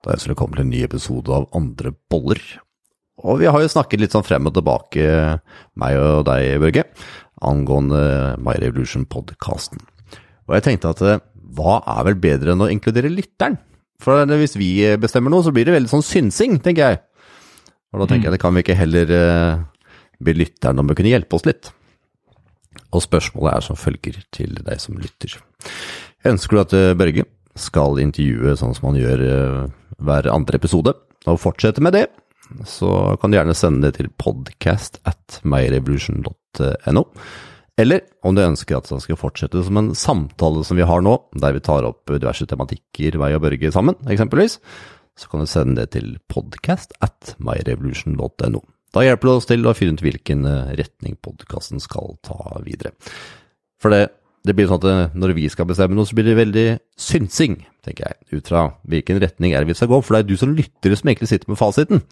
Da ønsker velkommen til en ny episode av Andre boller. Og vi har jo snakket litt sånn frem og tilbake, meg og deg, Børge, angående My Revolution-podkasten. Og jeg tenkte at eh, hva er vel bedre enn å inkludere lytteren? For hvis vi bestemmer noe, så blir det veldig sånn synsing, tenker jeg. Og da tenker jeg det kan vi ikke heller uh, be lytteren om å kunne hjelpe oss litt. Og spørsmålet er som følger til deg som lytter. Ønsker du at uh, Børge skal intervjue sånn som han gjør hver andre episode, og fortsette med det, så kan du gjerne sende det til podcast at myrevolution.no. Eller om du ønsker at det skal fortsette som en samtale som vi har nå, der vi tar opp diverse tematikker, vei og Børge sammen, eksempelvis, så kan du sende det til podcast at myrevolution.no. Da hjelper det oss til å finne ut hvilken eh, retning podkasten skal ta videre. For det, det blir sånn at eh, når vi skal bestemme noe, så blir det veldig synsing, tenker jeg, ut fra hvilken retning er det vi skal gå, for det er du som lytter som egentlig sitter med fasiten.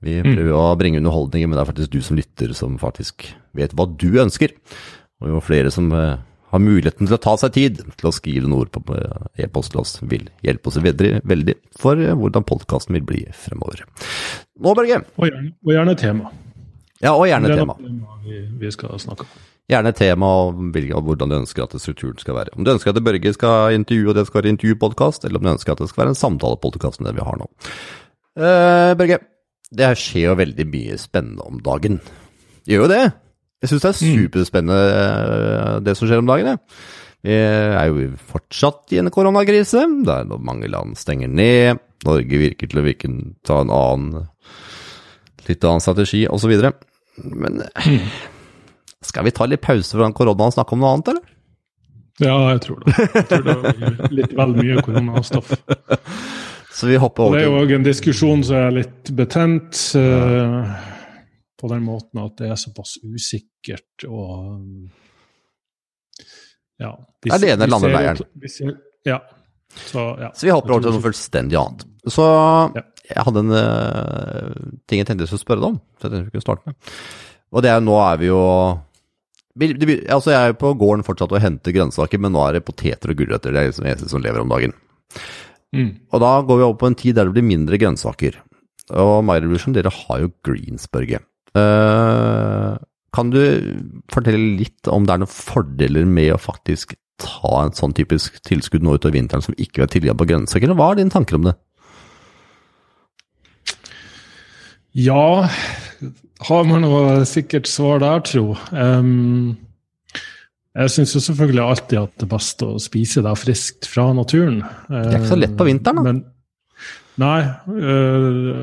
Vi prøver å bringe underholdninger, men det er faktisk du som lytter som faktisk vet hva du ønsker. Og jo flere som eh, har muligheten til å ta seg tid til å skrive noen ord på e-post til oss, vil hjelpe oss veldig, veldig for hvordan podkasten vil bli fremover. Nå, Børge. Og gjerne, og gjerne tema. Ja, og gjerne er tema vi, vi skal snakke om. Gjerne tema og hvordan du ønsker at strukturen skal være. Om du ønsker at Børge skal intervjue, og det skal være intervjupodkast, eller om du ønsker at det skal være en samtalepodkast som den vi har nå. Uh, Børge, det skjer jo veldig mye spennende om dagen. Gjør jo det. Jeg syns det er superspennende eh, det som skjer om dagen. jeg. Vi er jo fortsatt i en koronakrise, der mange land stenger ned. Norge virker til å virke, ta en annen litt annen strategi, osv. Men skal vi ta litt pause fra koronaen og snakke om noe annet, eller? Ja, jeg tror det. Jeg tror det er litt vel mye koronastoff. Så vi hopper over til det er jo òg en diskusjon som er litt betent, eh, på den måten at det er såpass usikkert og Ja. Det er det ene vi eller andre ser leiren. Ja. Så, ja. Så vi hopper over til noe fullstendig annet. Så Ja. jeg hadde en uh, ting jeg tenkte jeg skulle spørre deg om. Så jeg tenkte vi kunne starte med. Og det er nå er vi jo Altså Jeg er jo på gården fortsatt og henter grønnsaker, men nå er det poteter og gulrøtter. Det er liksom eneste som lever om dagen. Mm. Og da går vi over på en tid der det blir mindre grønnsaker. Og My Revolution, dere har jo Greensburger. Uh, kan du fortelle litt om det er noen fordeler med å faktisk ta en sånn typisk tilskudd nå utover vinteren som ikke er tilgang på grønnsaker? eller Hva er dine tanker om det? Ja, har man noe sikkert svar der, tro. Um, jeg syns jo selvfølgelig alltid at det er best å spise det friskt fra naturen. Det er ikke så lett på vinteren, da. Men, nei. øh,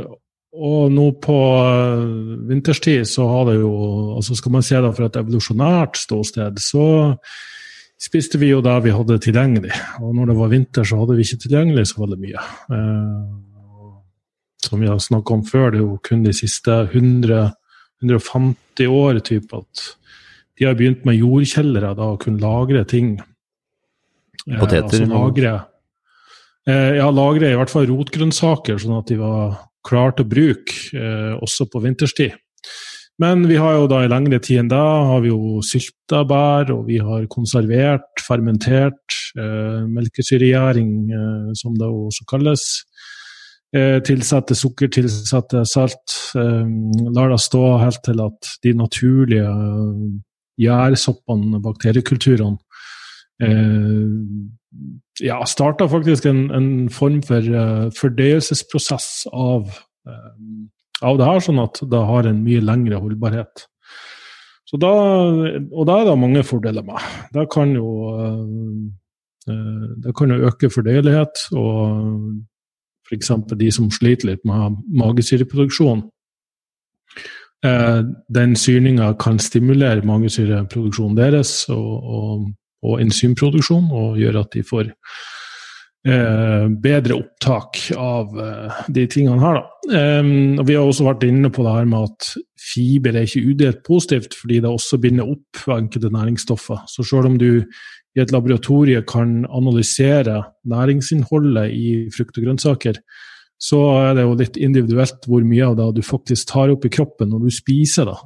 og nå på øh, vinterstid så har det jo altså Skal man se det fra et evolusjonært ståsted, så spiste vi jo det vi hadde tilgjengelig. Og når det var vinter, så hadde vi ikke tilgjengelig så veldig mye. Uh, som vi har snakka om før, det er jo kun de siste 100, 150 år typ, at de har begynt med jordkjellere, da, og kunne lagre ting. Eh, Poteter, altså lagre, eh, ja, lagre i hvert fall rotgrønnsaker, sånn at de var klare til bruk eh, også på vinterstid. Men vi har jo da i lengre tid enn da har vi jo sylta bær, og vi har konservert, fermentert, eh, melkesyregjæring, eh, som det også kalles. Eh, tilsette sukker, tilsette salt. Eh, lar det stå helt til at de naturlige eh, gjærsoppene, bakteriekulturene, ja, starta faktisk en, en form for fordøyelsesprosess av, av det her, sånn at det har en mye lengre holdbarhet. Så da, og da er det mange fordeler med. Det kan jo, det kan jo øke fordøyelighet, og f.eks. de som sliter litt med magesyreproduksjon. Eh, den syrninga kan stimulere magesyreproduksjonen deres og, og, og enzymproduksjon, og gjøre at de får eh, bedre opptak av eh, de tingene her. Da. Vi har også vært inne på det her med at fiber er ikke udelt positivt, fordi det også binder opp enkelte næringsstoffer. Så selv om du i et laboratorie kan analysere næringsinnholdet i frukt og grønnsaker, så er det jo litt individuelt hvor mye av det du faktisk tar opp i kroppen når du spiser det.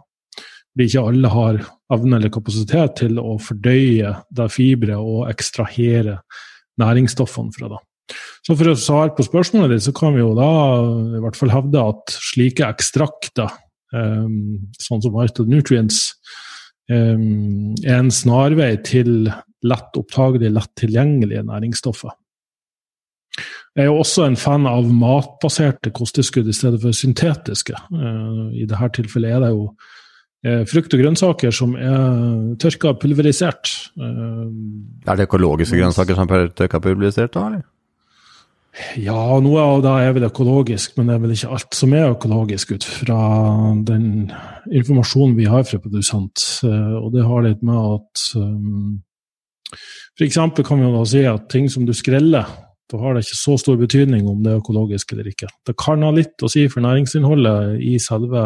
Fordi ikke alle har evne eller kapasitet til å fordøye det fiberet og ekstrahere næringsstoffene fra da. Så for å svare på spørsmålet ditt, så kan vi jo da i hvert fall hevde at slike ekstrakter, um, sånn som Nutrients, um, er en snarvei til lett opptagelige, lett tilgjengelige næringsstoffer. Jeg er jo også en fan av matbaserte kosttilskudd i stedet for syntetiske. Uh, I dette tilfellet er det jo frukt og grønnsaker som er tørka pulverisert. Uh, er det økologiske grønnsaker som er tørka pulverisert, da? eller? Ja, noe av det er vel økologisk, men det er vel ikke alt som er økologisk ut fra den informasjonen vi har fra produsent. Og det har litt med at um, F.eks. kan vi jo da si at ting som du skreller, da har det ikke så stor betydning om det er økologisk eller ikke. Det kan ha litt å si for næringsinnholdet i selve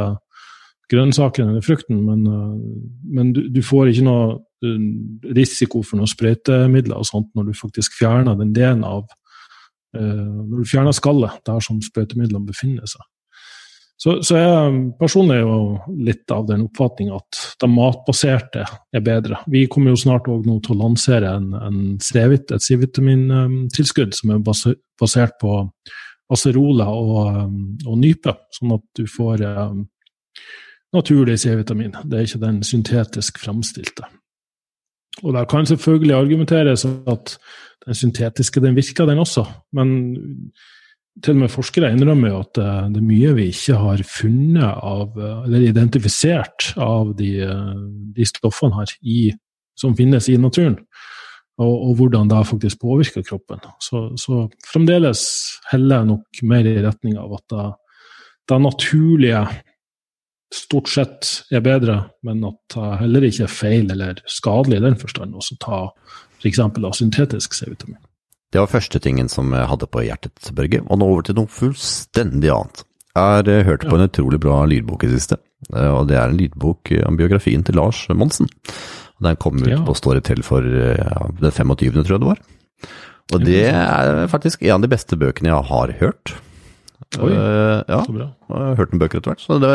grønnsaken eller frukten, men, men du, du, får ikke noe risiko for noen sprøytemidler og sånt når du faktisk fjerner den delen av Når du fjerner skallet der som sprøytemidlene befinner seg. Så, så jeg personlig er jo litt av den oppfatning at det matbaserte er bedre. Vi kommer jo snart nå til å lansere en, en C-vit, et C-vitamintilskudd som er basert på acerola og, og, nype, sånn at du får naturlig C-vitamin. Det er ikke den syntetisk fremstilte. Og der kan selvfølgelig argumenteres at den syntetiske den virker, den også, men til og med forskere innrømmer jo at eh, det er mye vi ikke har funnet av, eh, eller identifisert av de, eh, de stoffene her i, som finnes i naturen. Og, og, hvordan det faktisk påvirker kroppen. Så, så fremdeles heller nok mer i retning av at det, det naturlige stort sett er bedre, men at det heller ikke er feil eller skadelig i den forstand å ta f.eks. asyntetisk syntetisk C-vitamin. Det var første tingen som jeg hadde på hjertet, Børge. Og nå over til noe fullstendig annet. Jeg har eh, hørt på en utrolig bra lydbok i siste, eh, og det er en lydbok om biografien til Lars Monsen. Den kom ut ja. på Storytel for ja, den 25., tror jeg det var. Og det er faktisk en av de beste bøkene jeg har hørt. Oi, uh, ja, så bra. Jeg har hørt noen bøker etter hvert. Så det,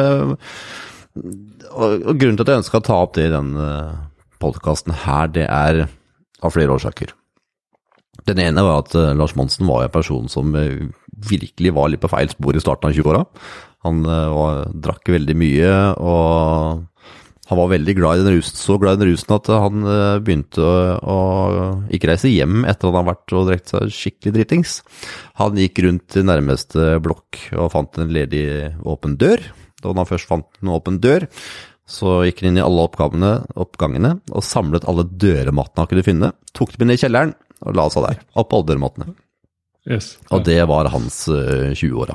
og, og, grunnen til at jeg ønska å ta opp det i denne podkasten her, det er av flere årsaker. Den ene var at uh, Lars Monsen var en person som virkelig var litt på feil spor i starten av 20-åra. Han uh, drakk veldig mye, og han var veldig glad i den rusen, så glad i den rusen at han begynte å, å, ikke reise hjem etter at han hadde vært og drukket seg skikkelig dritings. Han gikk rundt til nærmeste blokk og fant en ledig åpen dør. Da han først fant en åpen dør, så gikk han inn i alle oppgangene, oppgangene og samlet alle dørematene han kunne finne. Tok dem inn i kjelleren og la seg der. Opp på aldermattene. Yes. Og det var hans uh, 20-åra.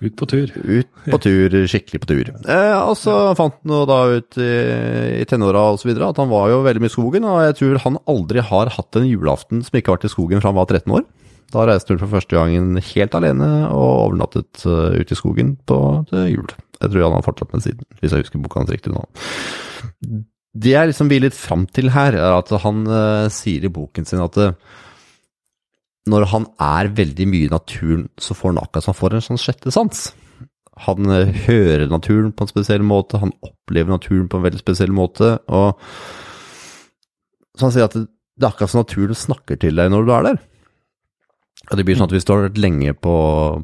Ut på tur. Ut på tur, skikkelig på tur. Eh, og så fant han da ut i, i tenåra osv. at han var jo veldig mye i skogen, og jeg tror han aldri har hatt en julaften som ikke har vært i skogen fra han var 13 år. Da reiste han for første gangen helt alene og overnattet uh, ute i skogen på jul. Jeg tror han har fortsatt med siden, hvis jeg husker boka hans riktig nå. Det jeg liksom vil litt fram til her, er at han uh, sier i boken sin at uh, når han er veldig mye i naturen, så får han akkurat som han får en sånn sjette sans. Han uh, hører naturen på en spesiell måte, han opplever naturen på en veldig spesiell måte. og Så han sier at det, det er akkurat som naturen snakker til deg når du er der. Og det blir sånn at Hvis du har vært lenge på,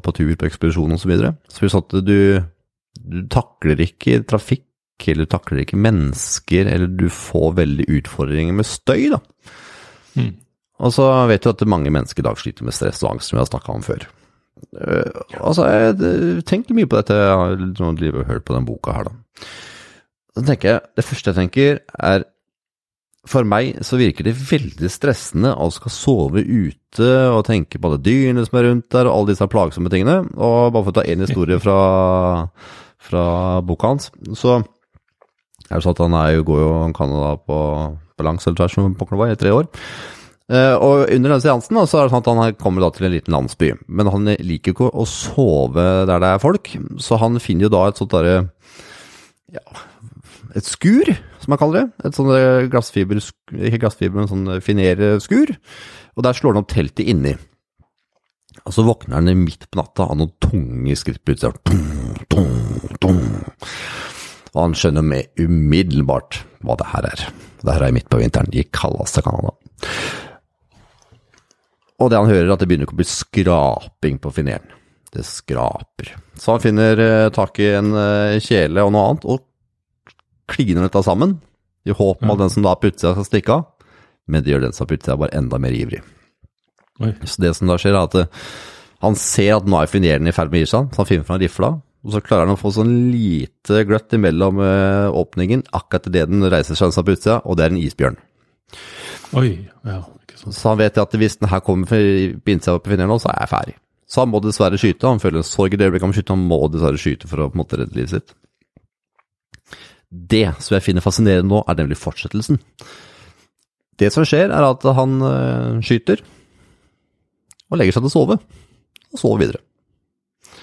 på tur, på ekspedisjon osv., så, videre, så blir det sånn at du, du takler ikke trafikk eller du takler ikke mennesker, eller du får veldig utfordringer med støy, da. Mm. Og så vet du at mange mennesker i dag sliter med stress og angst, som vi har snakka om før. Altså, jeg tenker mye på dette, jeg har hørt på den boka her, da. Så tenker jeg, Det første jeg tenker, er for meg så virker det veldig stressende å skal sove ute og tenke på alle dyrene som er rundt der, og alle disse plagsomme tingene. Og bare for å ta én historie fra, fra boka hans, så er det sånn at han er jo, går jo Canada på, langs eller tvers som pokker var i tre år. Uh, og under denne seansen så er det sånn at han kommer til en liten landsby. Men han liker ikke å sove der det er folk, så han finner jo da et sånt derre ja, et skur, som man kaller det. Et sånt glassfiber, ikke glassfiber, men sånn finerskur. Og der slår han opp teltet inni. Og så våkner han midt på natta av noen tunge skritt på. Og han skjønner med umiddelbart hva det her er. Det her er midt på vinteren, i kaldeste Canada. Og det han hører, er at det begynner å bli skraping på fineren. Det skraper. Så han finner eh, tak i en eh, kjele og noe annet, og kliner dette sammen. I håp om at den som da er på utsida skal stikke av. Men det gjør den som er på utsida bare enda mer ivrig. Oi. Så det som da skjer, er at eh, han ser at nå er fineren i ferd med å gi seg, så han finner fram rifla. Og så klarer han å få sånn lite gløtt imellom åpningen, akkurat idet den reiser seg på utsida, og det er en isbjørn. Oi. Ja. Så han vet at hvis den her kommer på innsida på fineren nå, så er jeg ferdig. Så han må dessverre skyte. Han føler en sorg i det øyeblikket han må skyte, han må dessverre skyte for å på en måte redde livet sitt. Det som jeg finner fascinerende nå, er nemlig fortsettelsen. Det som skjer, er at han øh, skyter og legger seg til å sove, og sover videre.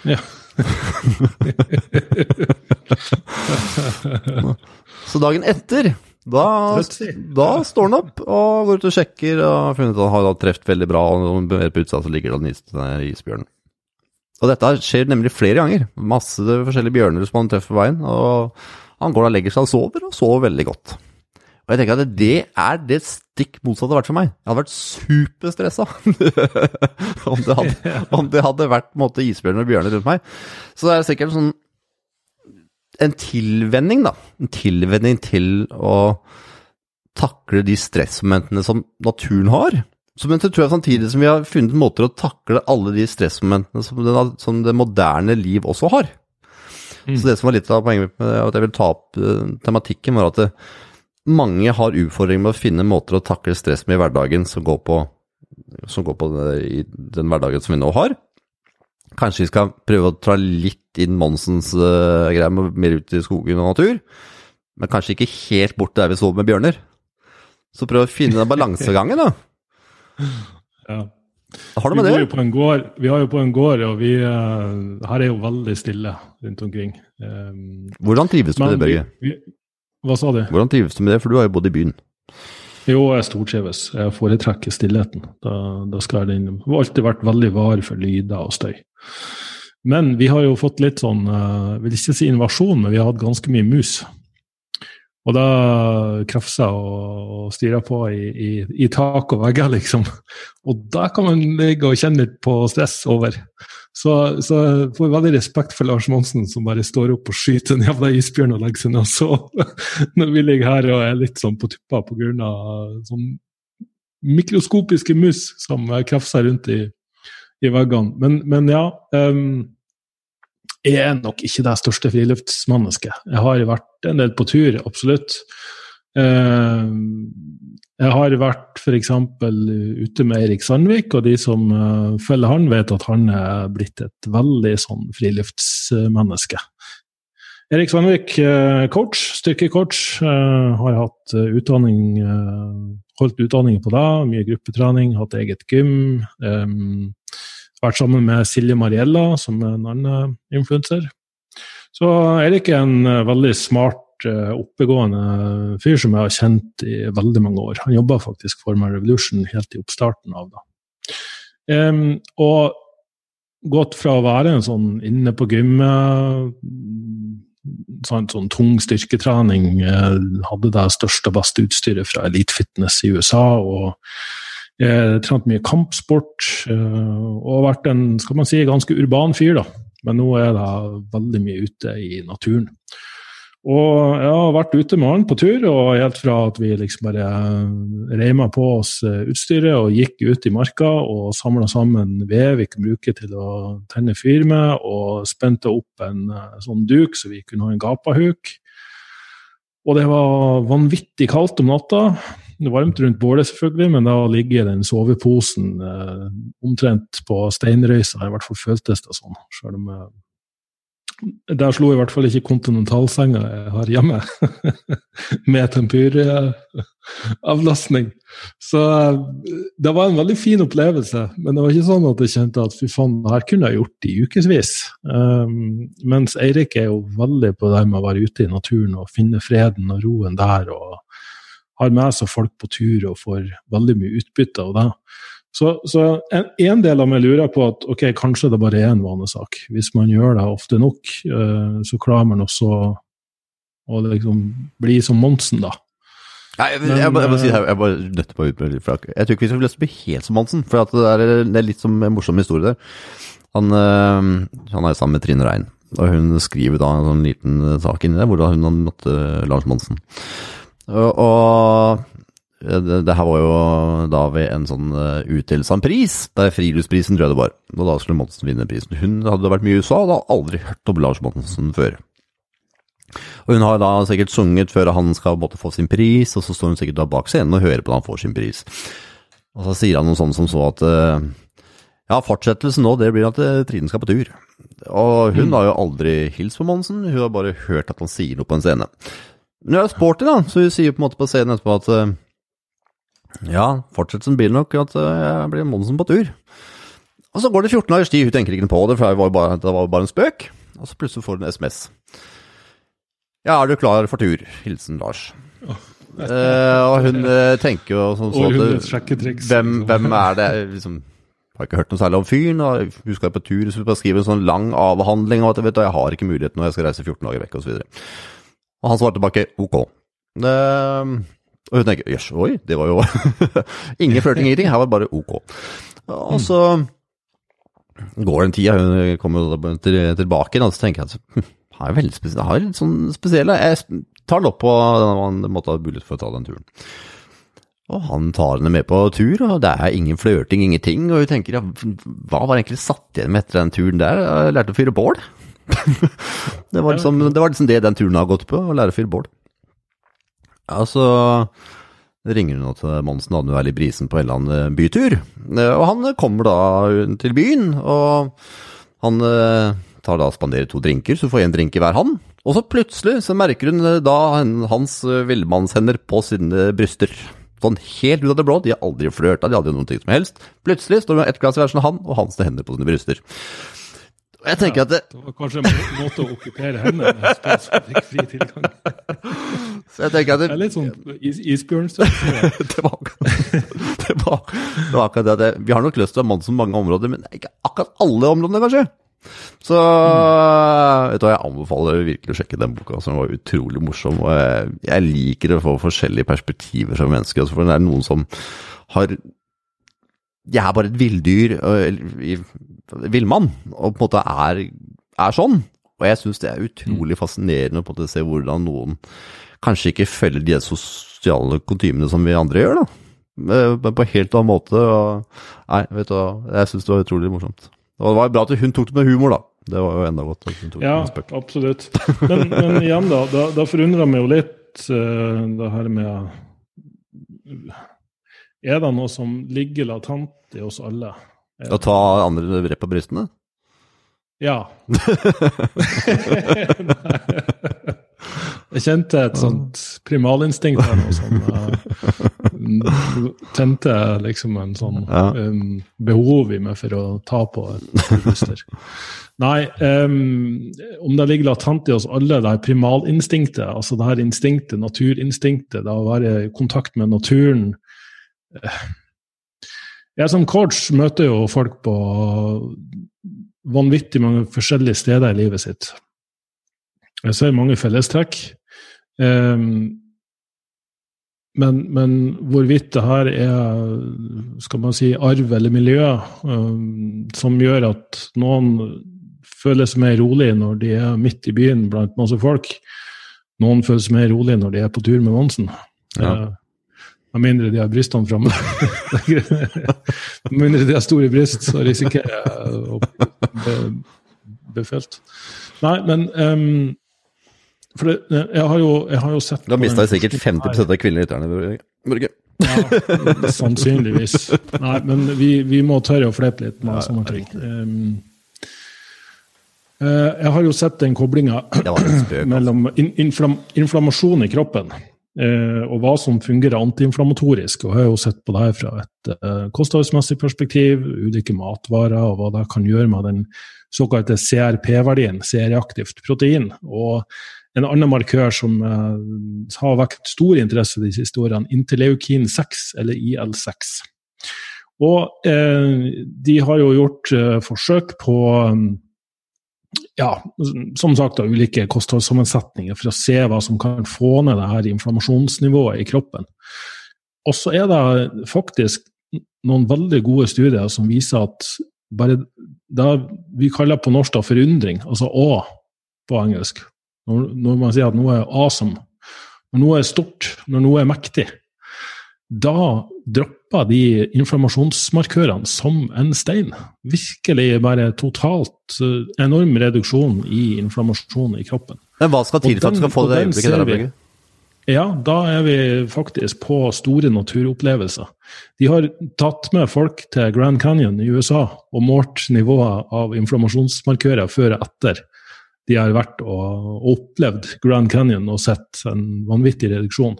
Ja. Så dagen etter, da, da står han opp og går ut og sjekker og har funnet at han har truffet veldig bra, og mer på utsida så ligger det en is, den isbjørnen. Og dette skjer nemlig flere ganger. Masse forskjellige bjørner som han treffer på veien, og han går og legger seg og sover, og sover veldig godt. Og jeg tenker at det er det stikk motsatte vært for meg. Jeg hadde vært superstressa om, om det hadde vært måte, isbjørner og bjørner rundt meg. Så det er sikkert sånn en tilvenning, da. En tilvenning til å takle de stressmomentene som naturen har. Så, men så tror jeg samtidig som vi har funnet måter å takle alle de stressmomentene som, den, som det moderne liv også har. Så det som var litt av poenget med at jeg vil ta opp eh, tematikken, var at det, mange har utfordringer med å finne måter å takle stress med i hverdagen som går på, som går på det, i den hverdagen som vi nå har. Kanskje vi skal prøve å ta litt inn Monsens uh, greier med mer ut i skogen og natur, men kanskje ikke helt bort der vi sover med bjørner. Så prøv å finne den balansegangen, da. Ja. Har du med vi det? en gård, vi har jo på en gård, og vi, uh, her er jo veldig stille rundt omkring. Um, Hvordan trives du med det, Børge? hva sa du? Hvordan trives du med det, for du har jo bodd i byen. Jo, jeg stortrives. Jeg foretrekker stillheten. Da, da skal jeg den. Jeg har alltid vært veldig var for lyder og støy. Men vi har jo fått litt sånn, eh, jeg vil ikke si invasjon, men vi har hatt ganske mye mus. Og da krafser og, styrer på i, i, i tak og vegger, liksom. Og da kan man ligge og kjenne litt på stress over. Så, så jeg får veldig respekt for Lars Monsen, som bare står opp og skyter en jævla isbjørn og legger seg ned og sover. Når vi ligger her og er litt sånn på tuppa pga. sånn mikroskopiske mus som krafser rundt i, i veggene. Men, men ja. Um, jeg er nok ikke det største friluftsmennesket. Jeg har vært en del på tur, absolutt. Ehm, jeg har vært f.eks. ute med Eirik Sandvik, og de som eh, følger han, vet at han er blitt et veldig sånn friluftsmenneske. Erik Sandvik, eh, coach, styrkecoach, eh, har hatt utdanning, holdt utdanning på det, mye gruppetrening, hatt eget gym. Um, vært sammen med Silje Mariella, som er en annen influenser. Så Erik er en eh, veldig smart, eh, oppegående fyr som jeg har kjent i veldig mange år. Han jobba faktisk for My Revolution helt i oppstarten av det. Um, og gått fra å være en sånn inne på gymmet sånn, sånn tung styrketrening, eh, hadde det største og beste utstyret fra Elite Fitness i USA. og jeg trent mye kampsport eh, og vært en skal man si, ganske urban fyr. da. Men nå er det veldig mye ute i naturen. Og jeg har vært ute med han på tur, og helt fra at vi liksom bare reima på oss eh, utstyret og gikk ut i marka og samla sammen ved vi kunne bruke til å tenne fyr med, og spente opp en eh, sånn duk så vi kunne ha en gapahuk. Og det var vanvittig kaldt om natta. Det var varmt rundt bålet, selvfølgelig, men da ligger den soveposen eh, omtrent på steinrøysa. I hvert fall føltes det sånn. Selv om eh, Der slo i hvert fall ikke kontinentalsenga jeg har hjemme, med tempuravlastning. Så eh, det var en veldig fin opplevelse, men det var ikke sånn at jeg kjente at fy faen, her kunne jeg gjort i ukevis. Um, mens Eirik er jo veldig på det med å være ute i naturen og finne freden og roen der. og har med seg folk på tur og får veldig mye utbytte av det. Så, så en, en, del av meg lurer på at ok, kanskje det bare er en vanesak. Hvis man gjør det ofte nok, uh, så klarer man også å liksom bli som Monsen, da. Nei, jeg, jeg, jeg, jeg, si det her, jeg bare nøtter på å litt flak. Jeg tror ikke vi skal løse bli helt som Monsen, for at det, er, det er litt som en morsom historie der. Han, øh, han er sammen med Trine Rein, og hun skriver da en sånn liten sak inni der hvor da hun har møtt Lars Monsen. Og, og det, det, her var jo da ved en sånn uh, utdelelse av en pris, det er Friluftsprisen, tror jeg det var. Og da skulle Monsen vinne prisen. Hun hadde vært mye i USA og hadde aldri hørt om Lars Monsen før. Og hun har da sikkert sunget før han skal måtte få sin pris, og så står hun sikkert da bak scenen og hører på da han får sin pris. Og så sier han noe sånt som så at uh, ja, fortsettelsen nå, det blir at uh, Trine skal på tur. Og hun mm. har jo aldri hilst på Monsen, hun har bare hørt at han sier noe på en scene. Men hun er sporty, da, så hun sier på en måte på scenen etterpå at ja, fortsettelsen blir nok at jeg blir Monsen på tur. Og så går det 14 dagers tid, hun tenker ikke på det, for det var jo bare, var jo bare en spøk. Og så plutselig får hun en SMS. Ja, er du klar for tur? Hilsen Lars. Oh. Eh, og hun eh, tenker jo sånn så at hvem, hvem, er det liksom, Har ikke hørt noe særlig om fyren. og Hun skal på tur, så hun skrive en sånn lang avhandling og at vet, jeg har ikke mulighet når jeg skal reise 14 dager vekk, osv. Og, så og han svarer tilbake ok. Eh, og hun tenker jøss, oi, det var jo Ingen flørting, ingenting. Her var det bare ok. Og så går den tida, hun kommer tilbake igjen, og så tenker jeg at hm, har veldig spesiell, har litt sånn spesielle Jeg tar det opp på den måten ha mulighet for å ta den turen. Og han tar henne med på tur, og det er ingen flørting, ingenting. Og hun tenker ja, hva var egentlig satt igjen med etter den turen der? Jeg lærte å fyre bål. det, var liksom, det var liksom det den turen har gått på, å lære å fyre bål. Ja, så ringer hun nå til Monsen, hadde du er litt brisen på en eller annen bytur. Og han kommer da til byen, og han tar da spanderer to drinker, så får én drink i hver hand. Og så plutselig så merker hun da hans villmannshender på sine bryster. Sånn helt ut av det blå, de har aldri flørta, de hadde jo noen ting som helst. Plutselig står det ett glass i hver sin hand, og hans hender på sine bryster. Og jeg tenker at det, det var kanskje en måte å okkupere hendene mens han fikk fri tilgang. Så jeg tenker at det, det er litt sånn is det, var, det, var, det var akkurat det vi har nok lyst til å ha mann som mange områder, men ikke akkurat alle områdene, kanskje. Så mm. vet du, jeg anbefaler virkelig å sjekke den boka, som var utrolig morsom. og Jeg, jeg liker å få forskjellige perspektiver som menneske. Altså for det er noen som har Jeg er bare et villdyr, villmann, og på en måte er, er sånn. Og jeg syns det er utrolig mm. fascinerende å se hvordan noen kanskje ikke følger de sosiale kutymene som vi andre gjør, da. Men på en helt annen måte. Og, nei, vet du hva, jeg syns det var utrolig morsomt. Og det var bra at hun tok det med humor, da. Det var jo enda godt. at hun tok ja, det med absolutt. Men, men, igjen, da. Da, da forundrer meg jo litt uh, det her med Er det noe som ligger latent i oss alle? Å ta andre rett på brystene? Ja. Jeg kjente et sånt primalinstinkt her nå som uh, tente liksom en sånn um, behov i meg for å ta på et bryster. Nei, um, om det ligger latent i oss alle, det her primalinstinktet, altså det her instinktet, naturinstinktet, det å være i kontakt med naturen uh, Jeg som coach møter jo folk på vanvittig mange forskjellige steder i livet sitt. Jeg ser mange fellestrekk. Um, men, men, hvorvidt det her er skal man si, arv eller miljø um, som gjør at noen føler seg mer rolig når de er midt i byen blant masse folk, noen føler seg mer rolig når de er på tur med Monsen. Ja. Uh, med mindre de har brystene framme. med mindre de har store bryst, så risikerer jeg å bli befelt. Nei, men um, for det, jeg, har jo, jeg har jo sett Du har mista sikkert 50 av kvinnelige lytterne, Børge. Ja, sannsynligvis. Nei, men vi, vi må tørre å flepe litt med sånne ting. Um, uh, jeg har jo sett den koblinga altså. mellom in, inflam, inflammasjon i kroppen uh, og hva som fungerer antiinflamatorisk. Og jeg har jo sett på det her fra et uh, kostholdsmessig perspektiv, ulike matvarer og hva det kan gjøre med den såkalte CRP-verdien, C-reaktivt protein. og en annen markør som uh, har vekt stor interesse de siste årene, interleukin 6, eller IL6. Og uh, de har jo gjort uh, forsøk på um, ja, som sagt, da, ulike kostholdssammensetninger for å se hva som kan få ned det her inflammasjonsnivået i kroppen. Og så er det faktisk noen veldig gode studier som viser at bare det vi kaller på norsk da forundring, altså å på engelsk, når, når man sier at noe er awesome, når noe er stort, når noe er mektig, da dropper de inflammasjonsmarkørene som en stein. Virkelig bare totalt uh, enorm reduksjon i inflammasjon i kroppen. Men hva skal til for at du skal få det øyeblikket der? Ja, da er vi faktisk på store naturopplevelser. De har tatt med folk til Grand Canyon i USA og målt nivået av inflammasjonsmarkører før og etter de har vært og opplevd Grand Canyon og sett en vanvittig reduksjon.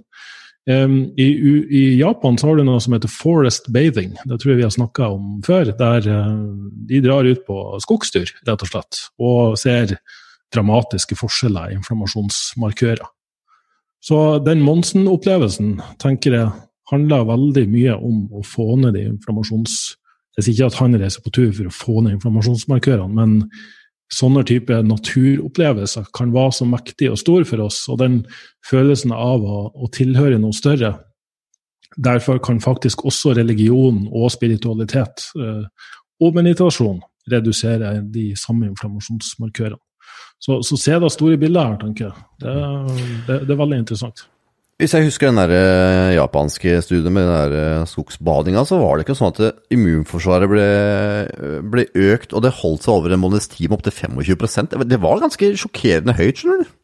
Um, i, i, Japan så har du noe som heter forest bathing. Det tror jeg vi har snakka om før. Der uh, de drar ut på skogstur, rett og slett, og ser dramatiske forskjeller i inflammasjonsmarkører. Så den Monsen-opplevelsen tenker jeg handler veldig mye om å få ned de inflammasjons... Jeg sier ikke at han reiser på tur for å få ned inflammasjonsmarkørene, men sånne type naturopplevelser kan være så mektig og stor for oss. Og den følelsen av å, å tilhøre noe større. Derfor kan faktisk også religion og spiritualitet eh, og meditasjon redusere de samme inflammasjonsmarkørene. Så, så se det store bildet her, tenker jeg. Det, det, det, er veldig interessant. Hvis jeg husker den der eh, japanske studien med den der eh, skogsbadinga, så var det ikke sånn at immunforsvaret ble, ble økt, og det holdt seg over en måneds tid med opptil 25% Det var ganske sjokkerende høyt, skjønner du?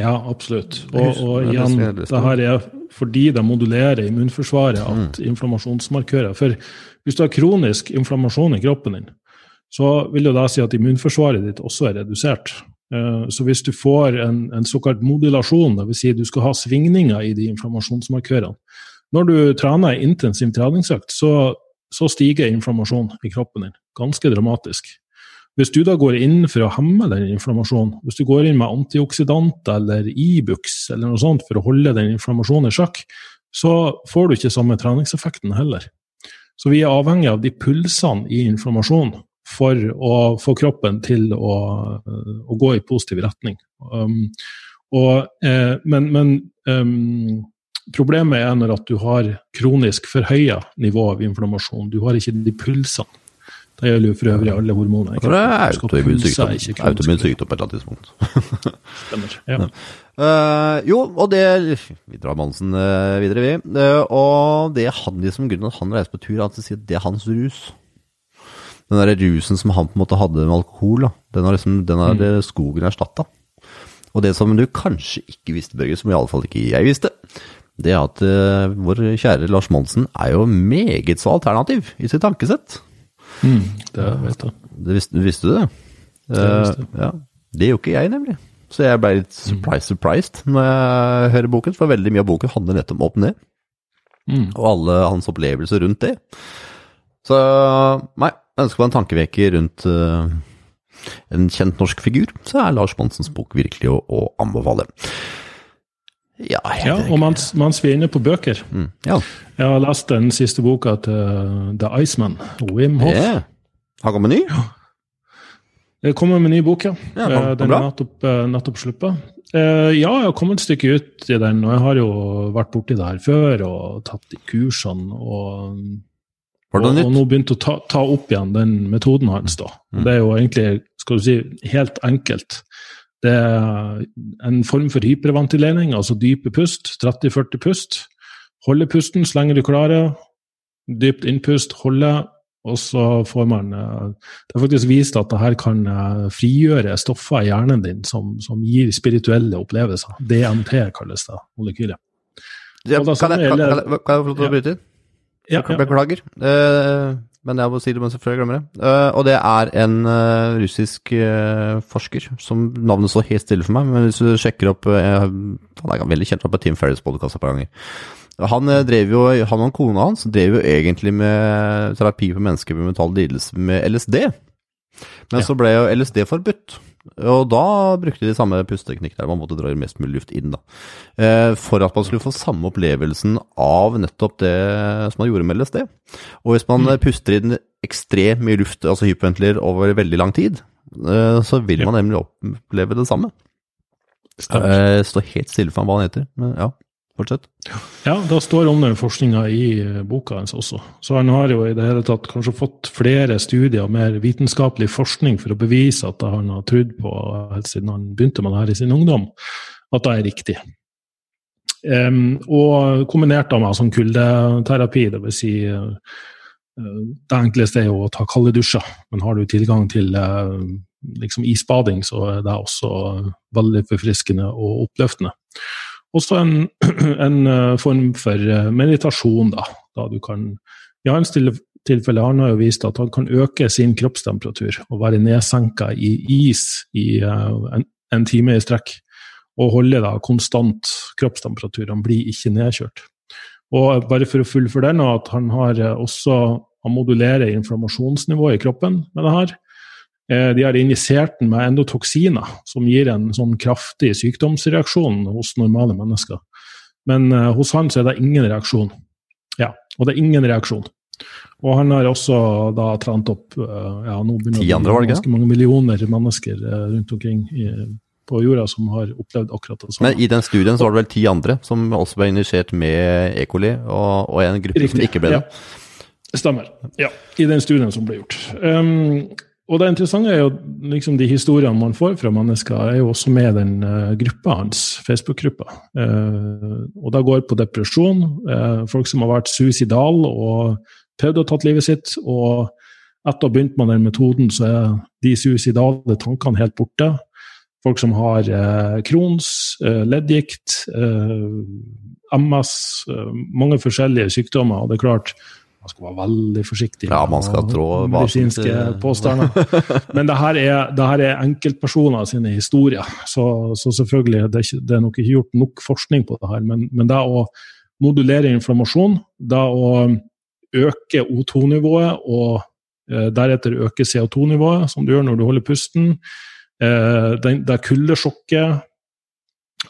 Ja, absolutt. Og, og igjen, det her er fordi det modulerer immunforsvaret at mm. inflammasjonsmarkører For hvis du har kronisk inflammasjon i kroppen din, så vil det da si at immunforsvaret ditt også er redusert. Eh, så hvis du får en, en såkalt modulasjon, dvs. Si du skal ha svingninger i de inflammasjonsmarkørene Når du trener intensiv treningsøkt, så, så stiger inflammasjonen i kroppen din ganske dramatisk. Hvis du da går inn for å hemme den inflammasjonen, hvis du går inn med antioksidanter eller Ibux e eller noe sånt for å holde den inflammasjonen i sjakk, så får du ikke samme treningseffekten heller. Så vi er avhengig av de pulsene i inflammasjon for å få kroppen til å, å gå i positiv retning. Um, og, eh, men, men um, problemet er når at du har kronisk forhøya nivå av inflammasjon. Du har ikke de pulsene. Det gjelder jo for øvrig alle hormoner. Det er autoimmun sykdom, autoimmun sykdom på et eller annet tidspunkt. Stemmer. ja. Uh, jo, og det Vi drar Mansen uh, videre, vi. Uh, og det han liksom grunnen at han reiser på tur, er at det er hans rus den der rusen som han på en måte hadde med alkohol, da, den har, liksom, den har mm. skogen erstatta. Og det som du kanskje ikke visste, Børge, som iallfall ikke jeg visste, det er at uh, vår kjære Lars Monsen er jo meget så alternativ i sitt tankesett. Mm, det vet jeg. Det visste, visste du det? Det, visste. Uh, ja. det gjorde ikke jeg, nemlig. Så jeg ble litt surprise, surprised når jeg hører boken, for veldig mye av boken handler nettopp om opp ned. Mm. Og alle hans opplevelser rundt det. Så nei, ønsker man en tankeveke rundt uh, en kjent norsk figur, så er Lars Monsens bok virkelig å, å anbefale. Ja, ja, og mens, mens, vi er inne på bøker mm, ja. Jeg har lest den siste boka til The Iceman, Wim Hoff. Yeah. Har kommet ny? Ja. Det kommer med ny bok, ja. ja kom, eh, den er nettopp, eh, nettopp sluppet. ja, jeg har kommet et stykke ut i den, og jeg har jo vært borti det her før og tatt de kursene. og og, og, nå begynte å ta, ta, opp igjen den metoden hans. da. Mm. Det er jo egentlig skal du si, helt enkelt. Det er en form for hyperventilering, altså dype pust. 30-40 pust. Holde pusten så lenge du klarer. Dypt innpust, holde. Og så får man eh, Det er faktisk vist at det her kan eh, frigjøre stoffer i hjernen din som, som gir spirituelle opplevelser. DMT kalles det molekylet. Ja, kan, jeg, kan, jeg, kan jeg få lov til å bryte inn? Ja, ja. Beklager. Uh, men jeg må si det før jeg glemmer det. Uh, og det er en uh, russisk forsker som navnet står helt stille for meg, men hvis du sjekker opp Han er veldig kjent på Tim Ferris podkast et par ganger. Han drev jo, han og kona hans drev jo egentlig med terapi for mennesker med mental lidelse med LSD. Men ja. så ble jo LSD forbudt. Og da brukte de samme pusteteknikk der man måtte dra mest mulig luft inn. da. Eh, for at man skulle få samme opplevelsen av nettopp det som man gjorde med LSD. Og hvis man mm. puster inn ekstremt mye luft, altså hyperventiler, over veldig lang tid, eh, så vil man nemlig oppleve det samme. Stemmer. Eh, Står helt stille for hva han heter, men ja, fortsett. Ja, da står om den forskninga i eh, boka hans også. Så han har jo i det hele tatt kanskje fått flere studier, og mer vitenskapelig forskning, for å bevise at det han har trodd på helt siden han begynte med det her i sin ungdom, at det er riktig. Um, og kombinert med sånn kuldeterapi, dvs. Si, eh, det enkleste er jo å ta kalde dusjer, men har du tilgang til uh, liksom isbading, så er det også veldig forfriskende og oppløftende. Også en, en eh, form for eh, meditasjon, da. da du kan, I hans tilfelle tilfelle han har jo vist at han kan øke sin kroppstemperatur og være nedsenka i is i eh, en, en time i strekk. Og holde da konstant kroppstemperatur. Han blir ikke nedkjørt. Og bare for å fullføre den, at han har også han modulerer inflammasjonsnivået i kroppen med det her. Eh, De har injisert den med endotoksiner, som gir en sånn kraftig sykdomsreaksjon hos normale mennesker. Men eh, hos han så er det ingen reaksjon. Ja, og det er ingen reaksjon. Og han har også da trent opp eh, ja, nå begynner det å bli ganske mange millioner mennesker rundt omkring i, på jorda som har opplevd akkurat det samme. Men i den studien så var det vel ti andre som også ble injisert med E. coli, og, og en gruppe som ikke ble det. Ja. Stemmer. Ja, i den studien som ble gjort. Um, og det interessante er jo liksom de historiene man får fra mennesker, er jo også med den uh, gruppa hans, Facebook-gruppa. Uh, og det går på depresjon, uh, folk som har vært suicidal og prøvd å tatt livet sitt. Og etter å ha begynt med den metoden, så er de suicidale tankene helt borte. Folk som har uh, Crohns, leddgikt, MS, mange forskjellige sykdommer. Og det er klart, man skal være veldig forsiktig Ja, man skal trå medisinske påstander. Men det her, er, det her er enkeltpersoner sine historier, så, så selvfølgelig det er, ikke, det er nok ikke gjort nok forskning på det her. Men, men det å modulere inflammasjon, det å øke O2-nivået og eh, deretter øke CO2-nivået, som du gjør når du holder pusten, eh, det, det kuldesjokket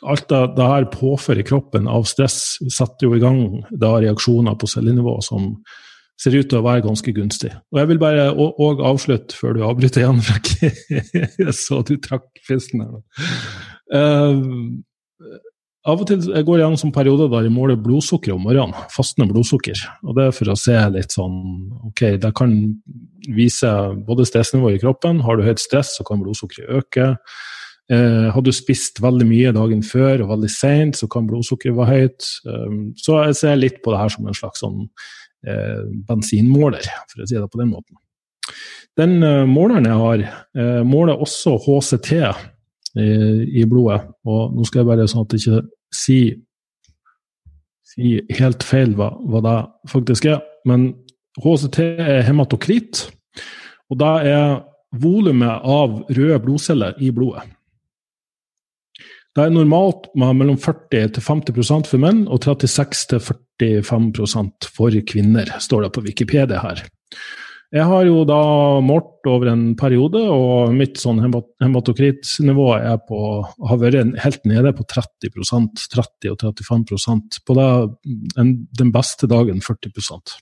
Alt det, det her påfører kroppen av stress, setter jo i gang da reaksjoner på cellenivå som ser ut til å være ganske gunstig. Og Jeg vil bare og avslutte før du avbryter igjen, Frekk. Jeg så du trakk fisken her. Uh, av og til jeg går gjennom sånn perioder der jeg måler blodsukker om morgenen. Fastende blodsukker. Og det er for å se litt sånn Ok, det kan vise både stressnivået i kroppen. Har du høyt stress, så kan blodsukkeret øke. Eh, har du spist veldig mye dagen før og veldig seint, så kan blodsukkeret være høyt. Um, så jeg ser litt på det her som en slags sånn eh, bensinmåler, for å si det på den måten. Den eh, måleren jeg har, eh, måler også HCT i, i blodet. Og nå skal jeg bare sånn at jeg ikke si, si helt feil hva, hva det faktisk er. Men HCT er hematokrit, og det er volumet av røde blodceller i blodet. Det er normalt mellom 40 til 50% for menn og 36 til 45% for kvinner, står det på Wikipedia her. Jeg har jo da målt over en periode, og mitt sånn hemat hematokritnivå har vært helt nede på 30% 30 og 35 På det, den, den beste dagen 40%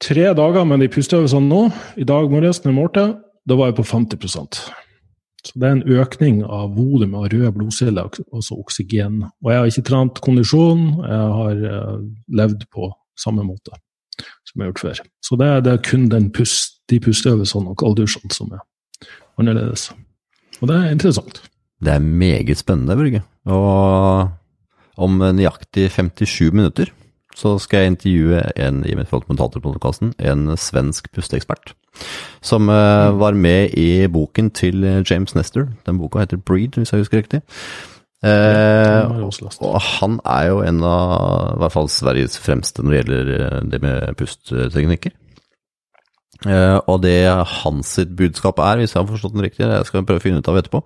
Tre dager med de pusteøvelsene nå, i dag morges når jeg målte, da var jeg på 50 Så det er en økning av volumet av røde blodceller, altså oksygen. Og jeg har ikke trent kondisjon, jeg har uh, levd på samme måte som jeg har gjort før. Så det er, det er kun pust, de pusteøvelsene og kalddusjene som er annerledes. Og det er interessant. Det er meget spennende, Børge. Og om nøyaktig 57 minutter så skal jeg intervjue en i Mentalpodkasten, en svensk pusteekspert. Som uh, var med i boken til James Nestor. Den boka heter Breed, hvis jeg husker riktig. Uh, og han er jo en av i hvert fall Sveriges fremste når det gjelder det med pustteknikker. Uh, og det hans sitt budskap er, hvis jeg har forstått den riktig, jeg skal prøve å finne ut av etterpå,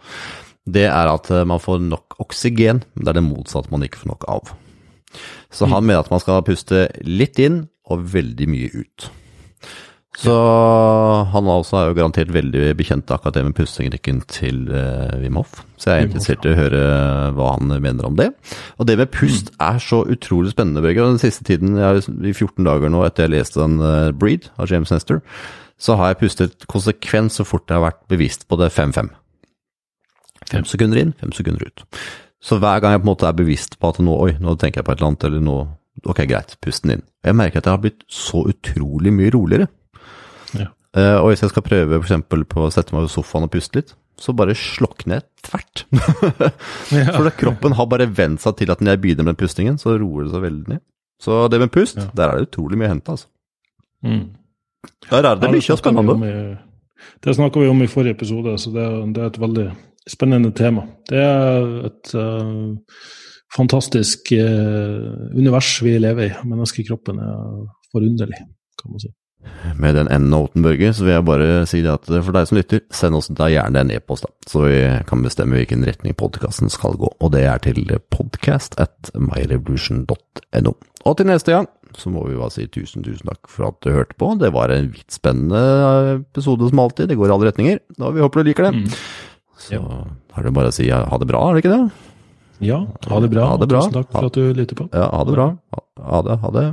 det er at man får nok oksygen. Det er det motsatte man ikke får nok av. Så han mener at man skal puste litt inn og veldig mye ut. Så han også er jo garantert veldig bekjent akkurat det med pusteteknikken til uh, Wim Hof. Så jeg er interessert i å høre hva han mener om det. Og det med pust er så utrolig spennende, Børge. Den siste tiden, jeg, i 14 dager nå etter jeg leste den uh, Breed av James Nestor, så har jeg pustet konsekvent så fort jeg har vært bevisst på det 5-5. Fem sekunder inn, fem sekunder ut. Så hver gang jeg på en måte er bevisst på at nå, oi, nå tenker jeg på et eller annet, eller nå, ok, greit, pust den inn. Jeg merker at jeg har blitt så utrolig mye roligere. Ja. Uh, og hvis jeg skal prøve eksempel på å sette meg på sofaen og puste litt, så bare slokner jeg tvert. For det, kroppen har bare vent seg til at når jeg begynner med den pustingen, så roer det seg veldig ned. Så det med pust, Ja. der er det utrolig mye å hente, altså. Mm. Der er det Ja, mye spennende. i- Det snakka vi om i forrige episode, så det, det er et veldig spennende tema. Det er et uh, fantastisk uh, univers vi lever i. Menneskekroppen er forunderlig, kan man si. Med den endnoten, Børge, så vil jeg bare si det at for deg som lytter, send oss da gjerne en e-post, da, så vi kan bestemme hvilken retning podkasten skal gå. Og det er til podcast at myrevolution.no. Og til neste gang så må vi bare si tusen, tusen takk for at du hørte på. Det var en vidt spennende episode som alltid. Det går i alle retninger. Da Vi håper du liker det. Mm. Så har det bare å si ha det bra, er det ikke det? Ja, ha det bra. Ha det bra. Tusen takk for at du lytter på. Ja, ha det bra. Ha det. Ha det.